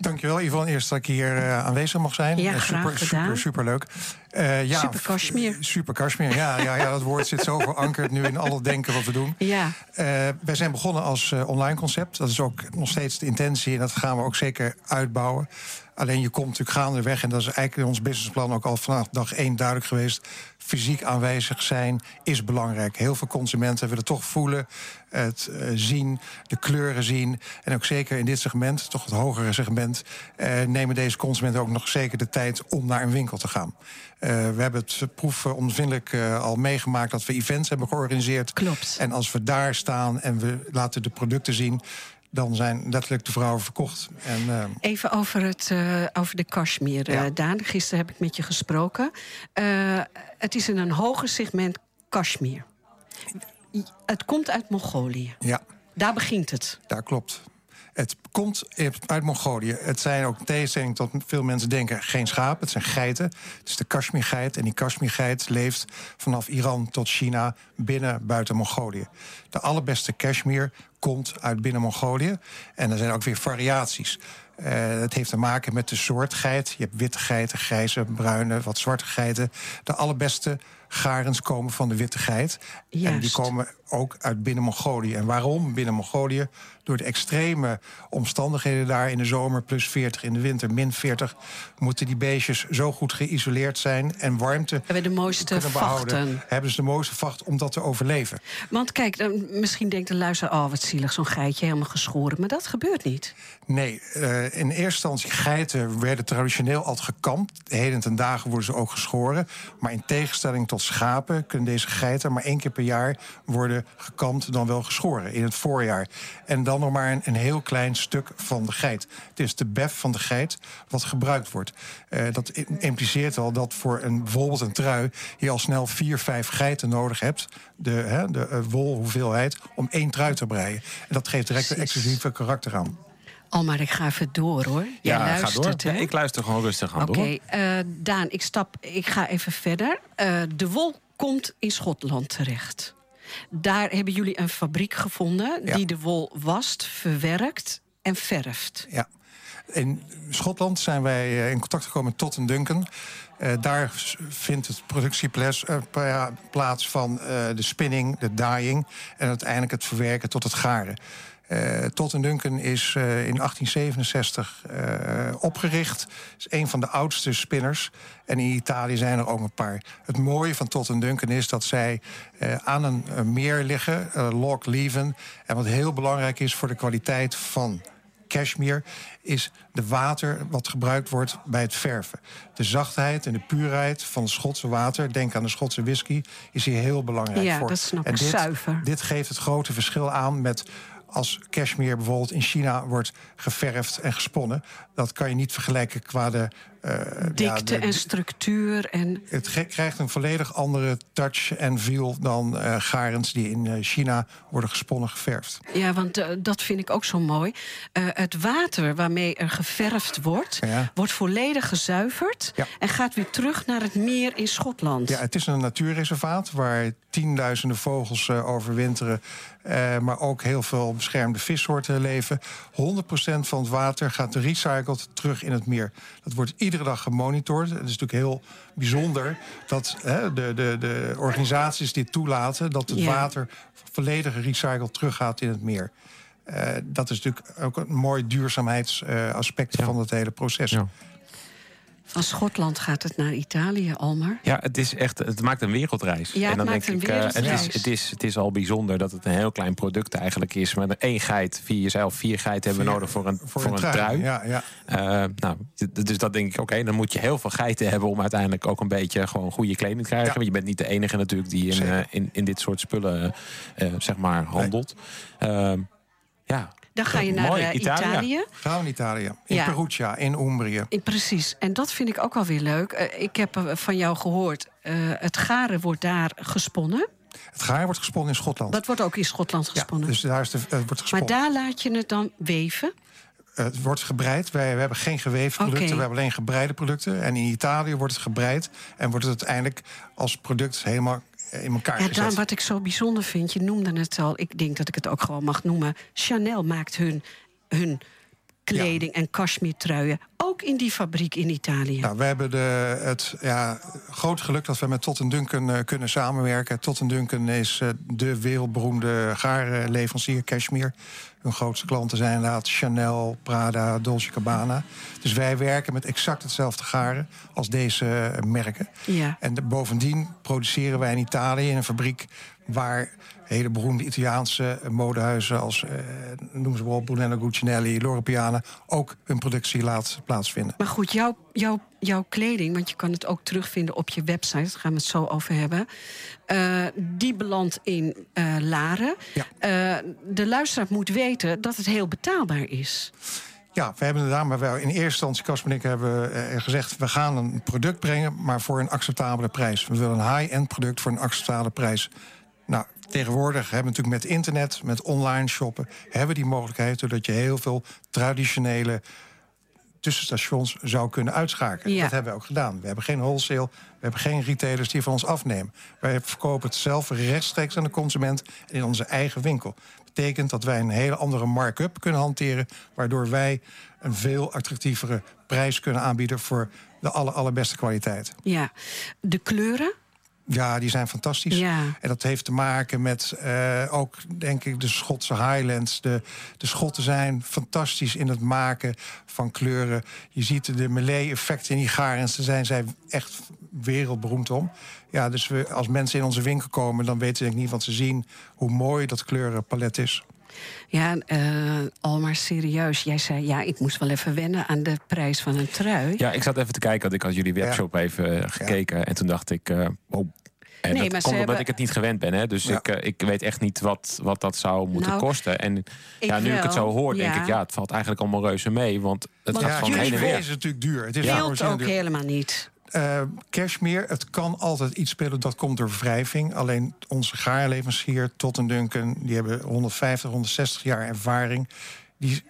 Dankjewel, Yvonne. Eerst dat ik hier eh, aanwezig mag zijn. Ja, Eh, graag super, gedaan. super, super leuk. Eh, ja, Super cashmere. Super cashmere, ja, ja, ja. Dat woord zit zo verankerd nu in al het denken wat we doen. Ja, Eh, wij zijn begonnen als online concept. Dat is ook nog steeds de intentie en dat gaan we ook zeker uitbouwen. Alleen je komt natuurlijk gaandeweg, en dat is eigenlijk in ons businessplan ook al vanaf dag één duidelijk geweest. Fysiek aanwezig zijn is belangrijk. Heel veel consumenten willen toch voelen, het eh, zien, de kleuren zien. En ook zeker in dit segment, toch het hogere segment, eh, nemen deze consumenten ook nog zeker de tijd om naar een winkel te gaan. Eh, we hebben het proefondervindelijk eh al meegemaakt dat we events hebben georganiseerd. Klopt. En als we daar staan en we laten de producten zien, dan zijn letterlijk de vrouwen verkocht. En, even over, het, over de cashmere. Ja. Daan, gisteren heb ik met je gesproken. Het is in een hoger segment cashmere. Het komt uit Mongolië. ja, Daar begint het. daar klopt. Het komt uit Mongolië. Het zijn ook in tegenstelling tot veel mensen denken geen schapen. Het zijn geiten. Het is de Kashmirgeit. En die Kashmirgeit leeft vanaf Iran tot China binnen buiten Mongolië. De allerbeste cashmere komt uit binnen Mongolië. En er zijn ook weer variaties. Uh, het heeft te maken met de soort geit. Je hebt witte geiten, grijze, bruine, wat zwarte geiten. De allerbeste garens komen van de witte geit. En die komen ook uit binnen Mongolië. En waarom binnen Mongolië? Door de extreme omstandigheden daar in de zomer, plus 40 in de winter, min 40, moeten die beestjes zo goed geïsoleerd zijn en warmte hebben de mooiste vachten. Hebben ze de mooiste vacht om dat te overleven. Want kijk, misschien denkt de luisteraar, oh wat zielig, zo'n geitje helemaal geschoren. Maar dat gebeurt niet. Nee, uh, in eerste instantie geiten werden traditioneel altijd gekampt. Heden ten dagen worden ze ook geschoren. Maar in tegenstelling tot schapen kunnen deze geiten maar één keer per jaar worden gekamd, dan wel geschoren in het voorjaar. En dan nog maar een, een heel klein stuk van de geit. Het is de bef van de geit wat gebruikt wordt. Uh, dat impliceert al dat voor een, bijvoorbeeld een trui je al snel vier, vijf geiten nodig hebt. De, hè, de uh, wolhoeveelheid om één trui te breien. En dat geeft direct een exclusieve karakter aan. Al maar ik ga even door hoor. Jij ja, luistert, ga door. ik luister gewoon rustig aan Oké, okay, uh, Daan, ik, stap, ik ga even verder. Uh, de wol komt in Schotland terecht. Daar hebben jullie een fabriek gevonden die de wol wast, verwerkt en verft. Ja. In Schotland zijn wij eh, in contact gekomen met Totten Duncan. Uh, daar vindt het productieplaats uh, plaats van uh, de spinning, de dyeing en uiteindelijk het verwerken tot het garen. Uh, Totten Duncan is uh, in 1867 uh, opgericht. is een van de oudste spinners. En in Italië zijn er ook een paar. Het mooie van Totten Duncan is dat zij aan een, meer liggen, Loch Leven. En wat heel belangrijk is voor de kwaliteit van cashmere is de water wat gebruikt wordt bij het verven. De zachtheid en de puurheid van het Schotse water, denk aan de Schotse whisky, is hier heel belangrijk ja, voor. Dat snap en dit, zuiver. Dit geeft het grote verschil aan met als cashmere bijvoorbeeld in China wordt geverfd en gesponnen. Dat kan je niet vergelijken qua de uh, Dikte en structuur. En... Het krijgt een volledig andere touch en feel dan uh, garens die in uh, China worden gesponnen geverfd. Ja, want dat vind ik ook zo mooi. het water waarmee er geverfd wordt, ja. wordt volledig gezuiverd ja. en gaat weer terug naar het meer in Schotland. Ja, het is een natuurreservaat waar tienduizenden vogels overwinteren. maar ook heel veel beschermde vissoorten leven. 100% van het water gaat recycled terug in het meer. Dat wordt iedere dag gemonitord. Het is natuurlijk heel bijzonder dat hè, de, de, de organisaties dit toelaten... dat het ja. water volledig gerecycled teruggaat in het meer. Uh, dat is natuurlijk ook een mooi duurzaamheidsaspect uh, ja. van het hele proces. Ja. Van Schotland gaat het naar Italië, Almar. Ja, het, is echt, het maakt een wereldreis. Ja, en dan denk ik, uh, het, is, het, is, het is al bijzonder dat het een heel klein product eigenlijk is. Maar één geit, vier jezelf, vier geiten hebben we nodig voor een, voor, voor een, een trui. Ja, ja. Uh, nou, dus dat denk ik, oké, dan moet je heel veel geiten hebben om uiteindelijk ook een beetje gewoon goede kleding te krijgen. Ja. Want je bent niet de enige natuurlijk die in, uh, in, in dit soort spullen zeg maar handelt. Nee. ja, dan ga je naar Mooi, uh, Italië. Italië. Gaan we in Italië. In ja. Perugia, in Umbrië. In, precies. En dat vind ik ook wel weer leuk. Uh, ik heb uh, van jou gehoord, het garen wordt daar gesponnen. Het garen wordt gesponnen in Schotland. Dat wordt ook in Schotland gesponnen. Ja, dus daar is de, wordt gesponnen. Maar daar laat je het dan weven? het wordt gebreid. Wij we hebben geen geweefde producten, okay. we hebben alleen gebreide producten. En in Italië wordt het gebreid en wordt het uiteindelijk als product helemaal in elkaar ja, gezet. Dan, wat ik zo bijzonder vind, je noemde het al... ik denk dat ik het ook gewoon mag noemen... Chanel maakt hun, hun kleding ja. en cashmere-truien ook in die fabriek in Italië. Nou, we hebben de, het ja, groot geluk dat we met Totten Duncan uh, kunnen samenwerken. Totten Duncan is uh, de wereldberoemde garenleverancier cashmere. Hun grootste klanten zijn inderdaad Chanel, Prada, Dolce Gabbana. Dus wij werken met exact hetzelfde garen als deze merken. Ja. En de, bovendien produceren wij in Italië in een fabriek waar hele beroemde Italiaanse modehuizen als uh, noem ze bijvoorbeeld Brunello Cucinelli, Loro Piana ook hun productie laat plaatsvinden. Maar goed, jouw, jouw, jouw kleding, want je kan het ook terugvinden op je website, daar gaan we het zo over hebben. Uh, die belandt in uh, Laren. Ja. de luisteraar moet weten dat het heel betaalbaar is. Ja, we hebben inderdaad, maar wel in eerste instantie, Casper en ik hebben gezegd... we gaan een product brengen, maar voor een acceptabele prijs. We willen een high-end product voor een acceptabele prijs. Nou, Tegenwoordig hebben we natuurlijk met internet, met online shoppen... hebben we die mogelijkheid doordat je heel veel traditionele tussenstations zou kunnen uitschakelen. Ja. Dat hebben we ook gedaan. We hebben geen wholesale, we hebben geen retailers die van ons afnemen. Wij verkopen het zelf rechtstreeks aan de consument in onze eigen winkel. betekent dat wij een hele andere mark-up kunnen hanteren... waardoor wij een veel attractievere prijs kunnen aanbieden... voor de aller, allerbeste kwaliteit. Ja. De kleuren? Ja, die zijn fantastisch. Ja. En dat heeft te maken met eh, ook, denk ik, de Schotse Highlands. De, de Schotten zijn fantastisch in het maken van kleuren. Je ziet de melee-effecten in die garens. Daar zijn zij echt wereldberoemd om. Ja, dus we, als mensen in onze winkel komen... dan weten ze denk ik niet wat ze zien... hoe mooi dat kleurenpalet is. Ja, eh al maar serieus. Jij zei, ja, ik moest wel even wennen aan de prijs van een trui. Ja, ik zat even te kijken, want ik had jullie webshop even eh, gekeken. En toen dacht ik, eh oh. En Nee, dat maar ze komt omdat hebben- ik het niet gewend ben. Hè? Dus Ja. ik, eh, ik weet echt niet wat, wat dat zou moeten Nou, kosten. En ja, nu ik het zo hoor, denk ja. ik... ja, het valt eigenlijk allemaal reuze mee. Want het Want gaat Ja, van heen en weer. is natuurlijk duur. Het is Ja. ook duur. helemaal niet. Eh, cashmere, het kan altijd iets spelen, dat komt door wrijving. Alleen onze gaarleverancier, Tot en Duncan, die hebben 150, 160 jaar ervaring. Die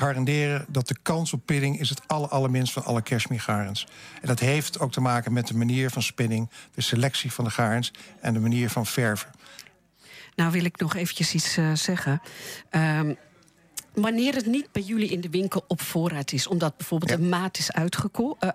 garanderen dat de kans op pilling is het aller, allerminst van alle cashmere garens. En dat heeft ook te maken met de manier van spinning, de selectie van de garens en de manier van verven. Nou wil ik nog eventjes iets eh, zeggen. Ehm, wanneer het niet bij jullie in de winkel op voorraad is... omdat bijvoorbeeld Ja. een maat is eh,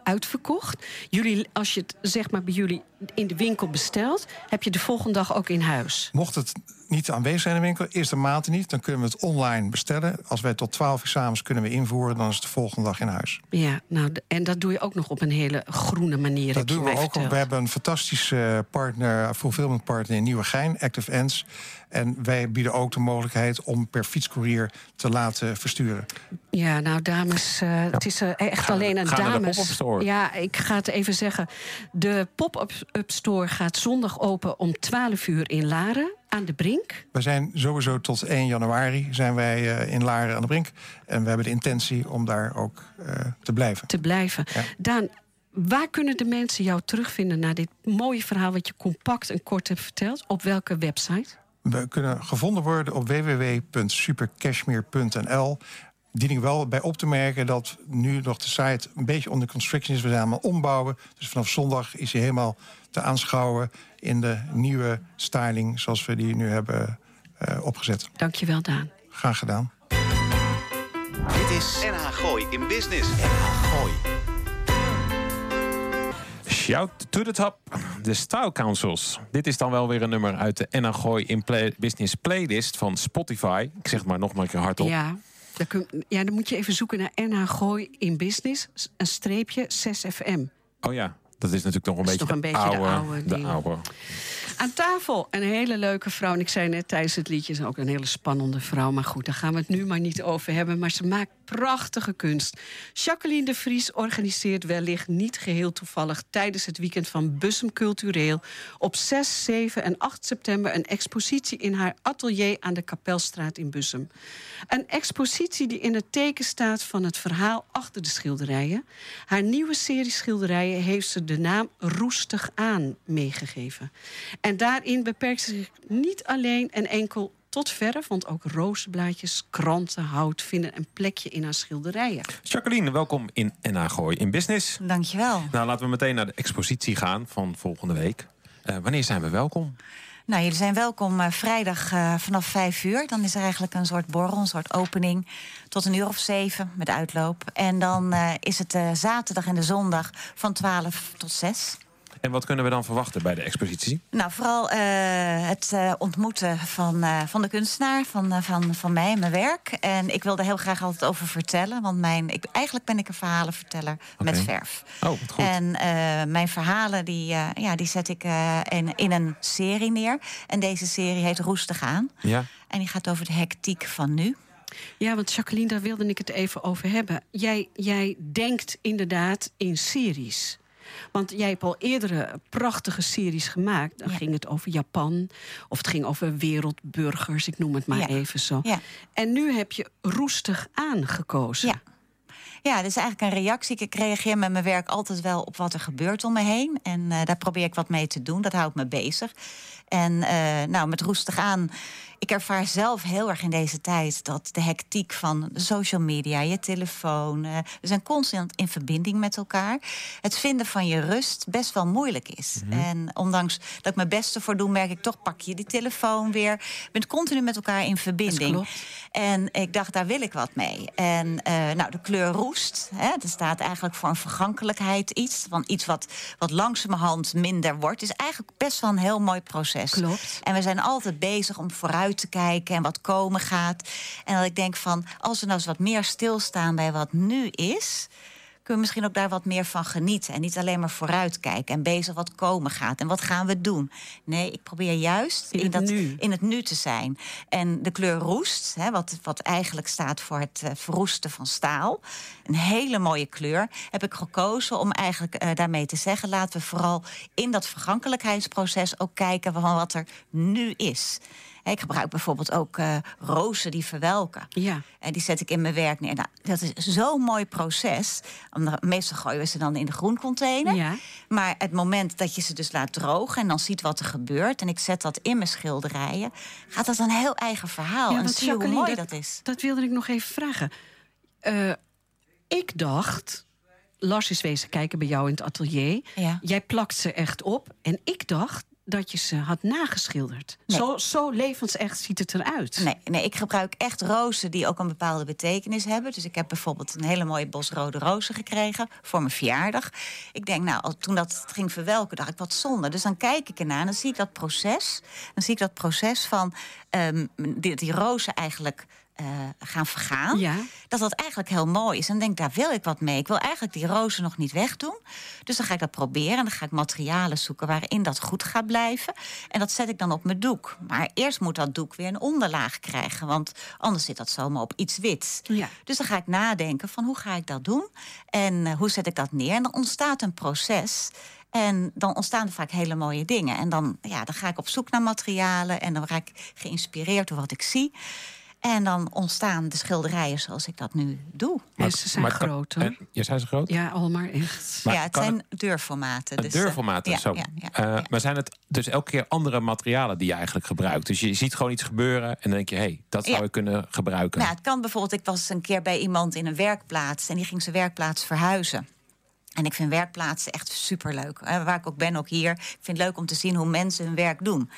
uitverkocht... Jullie, als je het zeg maar bij jullie in de winkel bestelt... heb je de volgende dag ook in huis. Mocht het niet aanwezig zijn in de winkel, is de maand er niet... dan kunnen we het online bestellen. Als wij tot 12 uur s'avonds kunnen we invoeren... dan is het de volgende dag in huis. Ja, nou, en dat doe je ook nog op een hele groene manier. Dat doen we ook. verteld. We hebben een fantastische partner, fulfillment partner in Nieuwegein, Active Ends. En wij bieden ook de mogelijkheid om per fietscourier te laten versturen. Ja, nou dames, eh, het is eh, echt Gaan- alleen een gaan naar de dames. pop-up store. Ja, ik ga het even zeggen. De pop-up up store gaat zondag open om 12 uur in Laren aan de Brink. We zijn sowieso tot 1 januari zijn wij eh, in Laren aan de Brink. En we hebben de intentie om daar ook eh, te blijven. te blijven. Ja. Daan, waar kunnen de mensen jou terugvinden na dit mooie verhaal wat je compact en kort hebt verteld? Op welke website? We kunnen gevonden worden op www.supercashmere.nl. Dien ik wel bij op te merken dat nu nog de site een beetje onder construction is. We zijn allemaal ombouwen. Dus vanaf zondag is hij helemaal te aanschouwen in de nieuwe styling zoals we die nu hebben eh, opgezet. Dankjewel, Daan. Graag gedaan. Dit is NH Gooi in Business. NH Gooi. Shout to the top. De Style Councils. Dit is dan wel weer een nummer uit de NH Gooi in Play- Business playlist van Spotify. Ik zeg het maar nog maar een keer hardop. Ja. Dan, kun, ja, dan moet je even zoeken naar NH Gooi in Business, een streepje 6FM. Oh ja, dat is natuurlijk nog een beetje, toch een de, beetje de oude, de oude. Aan tafel een hele leuke vrouw. En ik zei net tijdens het liedje, is ook een hele spannende vrouw. Maar goed, daar gaan we het nu maar niet over hebben. Maar ze maakt prachtige kunst. Jacqueline de Vries organiseert wellicht niet geheel toevallig... tijdens het weekend van Bussum Cultureel... op 6, 7 en 8 september een expositie in haar atelier... aan de Kapelstraat in Bussum. Een expositie die in het teken staat van het verhaal achter de schilderijen. Haar nieuwe serie schilderijen heeft ze de naam Roestig aan meegegeven. En daarin beperkt ze zich niet alleen en enkel tot verf... want ook rozenblaadjes, kranten, hout vinden een plekje in haar schilderijen. Jacqueline, welkom in NH Gooi in Business. Dankjewel. Nou, laten we meteen naar de expositie gaan van volgende week. Eh, wanneer zijn we welkom? Nou, jullie zijn welkom eh, vrijdag eh, vanaf vijf uur. Dan is er eigenlijk een soort borrel, een soort opening. Tot een uur of zeven met uitloop. En dan eh, is het eh, zaterdag en de zondag van 12 tot 6. En wat kunnen we dan verwachten bij de expositie? Nou, vooral eh, het eh, ontmoeten van, eh, van de kunstenaar, van, van, van mij en mijn werk. En ik wil er heel graag altijd over vertellen. Want mijn, ik, eigenlijk ben ik een verhalenverteller met verf. Oh, wat goed. En eh, mijn verhalen die, eh, ja, die zet ik eh, in, in een serie neer. En deze serie heet Roestig aan. Ja, En die gaat over de hectiek van nu. Ja, want Jacqueline, daar wilde ik het even over hebben. Jij, jij denkt inderdaad in series. Want jij hebt al eerdere prachtige series gemaakt. Dan Ja. ging het over Japan, of het ging over wereldburgers, ik noem het maar Ja. even zo. Ja. En nu heb je roestig aangekozen. Ja. Ja, dit is eigenlijk een reactie. Ik reageer met mijn werk altijd wel op wat er gebeurt om me heen. En eh, daar probeer ik wat mee te doen. Dat houdt me bezig. En eh, nou, met roestig aan ik ervaar zelf heel erg in deze tijd dat de hectiek van social media, je telefoon, uh, we zijn constant in verbinding met elkaar. Het vinden van je rust best wel moeilijk is. Mhm. En ondanks dat ik mijn beste voor doe, merk ik toch pak je die telefoon weer. Je bent continu met elkaar in verbinding. En ik dacht, daar wil ik wat mee. En uh, nou, de kleur roest, hè, dat staat eigenlijk voor een vergankelijkheid iets. Van iets wat, wat langzamerhand minder wordt. is eigenlijk best wel een heel mooi proces. Klopt. En we zijn altijd bezig om vooruit te kijken en wat komen gaat. En dat ik denk van, als we nou eens wat meer stilstaan bij wat nu is kunnen we misschien ook daar wat meer van genieten. En niet alleen maar vooruitkijken en bezig wat komen gaat. En wat gaan we doen? Nee, ik probeer juist in, dat, nu. in het nu te zijn. En de kleur roest, hè, wat, wat eigenlijk staat voor het uh, verroesten van staal. Een hele mooie kleur. Heb ik gekozen om eigenlijk uh, daarmee te zeggen... laten we vooral in dat vergankelijkheidsproces ook kijken... van wat er nu is. Ik gebruik bijvoorbeeld ook uh, rozen die verwelken. Ja. En die zet ik in mijn werk neer. Nou, dat is zo'n mooi proces. Meestal gooien we ze dan in de groencontainer. Ja. Maar het moment dat je ze dus laat drogen en dan ziet wat er gebeurt... en ik zet dat in mijn schilderijen, gaat dat een heel eigen verhaal. Ja, en zie hoe mooi dat, is. Dat wilde ik nog even vragen. Uh, ik dacht... Lars is wezen kijken bij jou in het atelier. Ja. Jij plakt ze echt op. En ik dacht dat je ze had nageschilderd. Zo, zo levensecht ziet het eruit. Nee, nee, ik gebruik echt rozen die ook een bepaalde betekenis hebben. Dus ik heb bijvoorbeeld een hele mooie bos rode rozen gekregen voor mijn verjaardag. Ik denk, nou, toen dat ging verwelken, dacht ik wat zonde. Dus dan kijk ik ernaar en dan zie ik dat proces. Dan zie ik dat proces van um, die, die rozen eigenlijk uh, gaan vergaan. Ja. Dat dat eigenlijk heel mooi is. En denk, daar wil ik wat mee. Ik wil eigenlijk die rozen nog niet wegdoen. Dus dan ga ik dat proberen. En dan ga ik materialen zoeken waarin dat goed gaat blijven. En dat zet ik dan op mijn doek. Maar eerst moet dat doek weer een onderlaag krijgen. Want anders zit dat zomaar op iets wits. Ja. Dus dan ga ik nadenken van hoe ga ik dat doen? En uh, hoe zet ik dat neer? En dan ontstaat een proces. En dan ontstaan er vaak hele mooie dingen. En dan, ja, dan ga ik op zoek naar materialen. En dan raak ik geïnspireerd door wat ik zie. En dan ontstaan de schilderijen zoals ik dat nu doe. Maar, ze zijn groot hoor. Ja, zijn ze groot? Ja, al maar echt. Maar ja, het zijn het... deurformaten. Dus, deurformaten, ja, zo. Ja, ja, uh, maar zijn het dus elke keer andere materialen die je eigenlijk gebruikt? Dus je ziet gewoon iets gebeuren en dan denk je, hé, hey, dat zou je kunnen gebruiken. Nou, het kan bijvoorbeeld, ik was een keer bij iemand in een werkplaats en die ging zijn werkplaats verhuizen. En ik vind werkplaatsen echt superleuk. Waar ik ook ben, ook hier. Ik vind het leuk om te zien hoe mensen hun werk doen.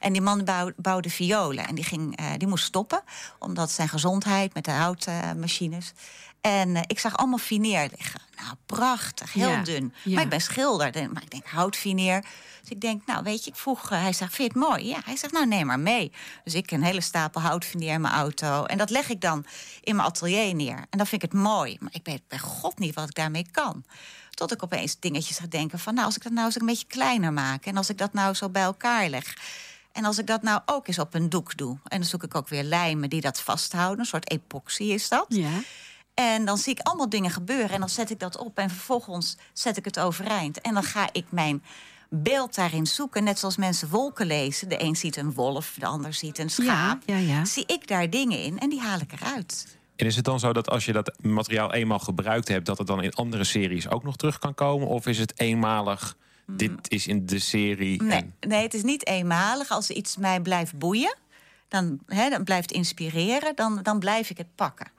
En die man bouwde violen. En die, ging, uh, die moest stoppen. Omdat zijn gezondheid met de houtmachines. En uh, ik zag allemaal fineer liggen. Nou, prachtig. Heel ja, dun. Ja. Maar ik ben schilder. Maar ik denk, houtfineer. Dus ik denk, nou weet je, ik vroeg... Uh, hij zegt, vind je het mooi? Ja, hij zegt, nou neem maar mee. Dus ik een hele stapel houtfineer in mijn auto. En dat leg ik dan in mijn atelier neer. En dan vind ik het mooi. Maar ik weet bij god niet wat ik daarmee kan. Tot ik opeens dingetjes ga denken van... nou, als ik dat nou eens een beetje kleiner maak... en als ik dat nou zo bij elkaar leg... en als ik dat nou ook eens op een doek doe... en dan zoek ik ook weer lijmen die dat vasthouden. Een soort epoxy is dat. Ja. En dan zie ik allemaal dingen gebeuren en dan zet ik dat op... en vervolgens zet ik het overeind. En dan ga ik mijn beeld daarin zoeken. Net zoals mensen wolken lezen. De een ziet een wolf, de ander ziet een schaap. Ja, ja, ja. Zie ik daar dingen in en die haal ik eruit. En is het dan zo dat als je dat materiaal eenmaal gebruikt hebt, dat het dan in andere series ook nog terug kan komen? Of is het eenmalig? Dit is in de serie. Nee, en... nee het is niet eenmalig. Als iets mij blijft boeien, dan, hè, dan blijft inspireren, dan, dan blijf ik het pakken.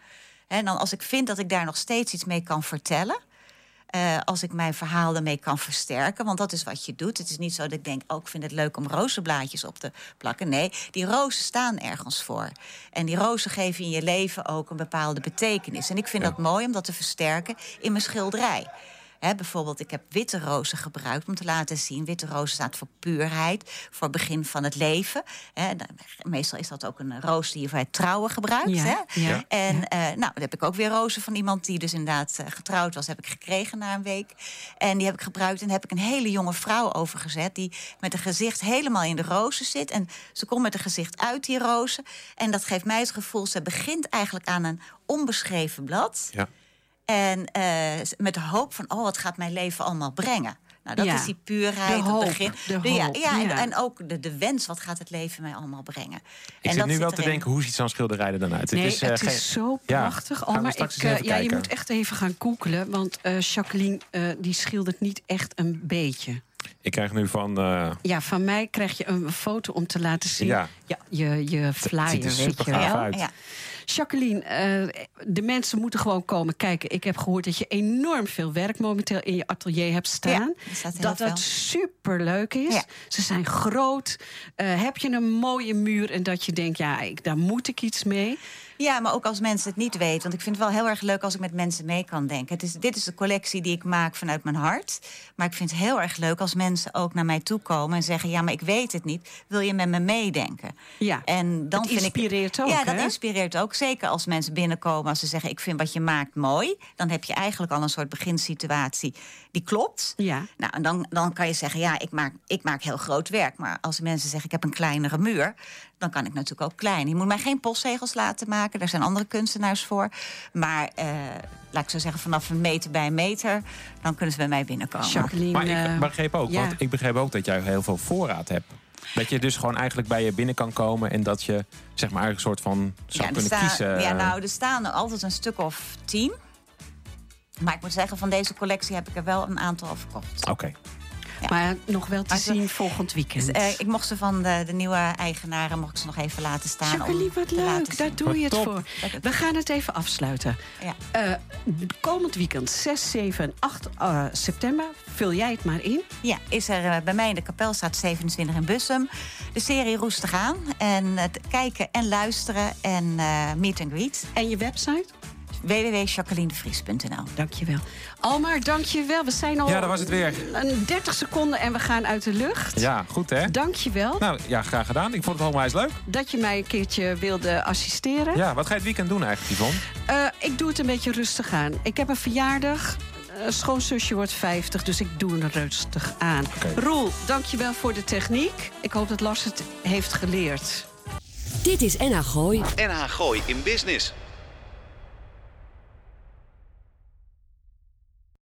En dan als ik vind dat ik daar nog steeds iets mee kan vertellen. Uh, als ik mijn verhaal ermee kan versterken. Want dat is wat je doet. Het is niet zo dat ik denk, oh, ik vind het leuk om rozenblaadjes op te plakken. Nee, die rozen staan ergens voor. En die rozen geven in je leven ook een bepaalde betekenis. En ik vind Ja. dat mooi om dat te versterken in mijn schilderij. Hè, bijvoorbeeld, ik heb witte rozen gebruikt om te laten zien. Witte rozen staat voor puurheid, voor begin van het leven. Meestal is dat ook een roos die je voor het trouwen gebruikt. Ja, Hè? ja. En eh, nou, dan heb ik ook weer rozen van iemand die dus inderdaad eh, getrouwd was. Heb ik gekregen na een week. En die heb ik gebruikt en daar heb ik een hele jonge vrouw over gezet. Die met een gezicht helemaal in de rozen zit. En ze komt met een gezicht uit die rozen. En dat geeft mij het gevoel, ze begint eigenlijk aan een onbeschreven blad. Ja. En eh, met de hoop van, oh, wat gaat mijn leven allemaal brengen? Nou, dat Ja. is die puurheid, hoop, het begin. de ja, hoop, ja, en, ja. en ook de, de wens, wat gaat het leven mij allemaal brengen? Ik en zit dat nu wel te erin. denken, hoe ziet zo'n schilderij er dan uit? Nee, het is, eh, het geen- is zo Ja, prachtig. Oh, maar ik, eh, even ja, je moet echt even gaan googelen. Want eh, Jacqueline eh, die schildert niet echt een beetje. Ik krijg nu van... eh, Ja, van mij krijg je een foto om te laten zien. Ja. je, je flyer, ziet er weet je wel. uit. Ja. Jacqueline, eh, de mensen moeten gewoon komen kijken. Ik heb gehoord dat je enorm veel werk momenteel in je atelier hebt staan. Ja, dat dat super leuk is. Ja. Ze zijn groot. Eh, heb je een mooie muur en dat je denkt, ja, ik, daar moet ik iets mee. Ja, maar ook als mensen het niet weten. Want ik vind het wel heel erg leuk als ik met mensen mee kan denken. Het is, dit is de collectie die ik maak vanuit mijn hart. Maar ik vind het heel erg leuk als mensen ook naar mij toe komen en zeggen: Ja, maar ik weet het niet. Wil je met me meedenken? Ja, En dan het vind inspireert ik, ook, Ja, dat hè? inspireert ook. Zeker als mensen binnenkomen, als ze zeggen: Ik vind wat je maakt mooi. Dan heb je eigenlijk al een soort beginsituatie die klopt. Ja. Nou, en dan, dan kan je zeggen: Ja, ik maak, ik maak heel groot werk. Maar als mensen zeggen: Ik heb een kleinere muur. Dan kan ik natuurlijk ook klein. Je moet mij geen postzegels laten maken. Daar zijn andere kunstenaars voor. Maar eh, laat ik zo zeggen, vanaf een meter bij een meter... dan kunnen ze bij mij binnenkomen. Jacqueline. maar eh, ik begreep ook, ja. want ik begreep ook dat jij heel veel voorraad hebt. Dat je dus gewoon eigenlijk bij je binnen kan komen en dat je zeg maar eigenlijk een soort van zou kunnen staan- kiezen. Ja, nou, er staan er altijd een stuk of tien. Maar ik moet zeggen, van deze collectie heb ik er wel een aantal verkocht. Oké. Maar nog wel te Maar ze- zien volgend weekend. Dus, eh, ik mocht ze van de, de nieuwe eigenaren mocht ik ze nog even laten staan. Jacqueline, wat leuk. Daar doe je het voor. We gaan het even afsluiten. Ja. Eh, komend weekend, 6, 7 en 8 eh, september. Vul jij het maar in. Ja, is er eh, bij mij in de kapel staat 27 in Bussum. De serie Roestig aan. En het kijken en luisteren en eh, meet and greet. En je website? www.jacquelinevries.nl Dankjewel. Almar, dankjewel. We zijn al Ja, dat was het weer. een 30 seconden en we gaan uit de lucht. Ja, goed hè? Dankjewel Nou ja, graag gedaan. Ik vond het allemaal eens leuk. dat je mij een keertje wilde assisteren. Ja, wat ga je het weekend doen eigenlijk, Yvonne? Eh, ik doe het een beetje rustig aan. Ik heb een verjaardag. Een schoonzusje wordt 50, dus ik doe het rustig aan. Oké. Roel, dankjewel voor de techniek. Ik hoop dat Lars het heeft geleerd. Dit is NH Gooi. NH Gooi in Business.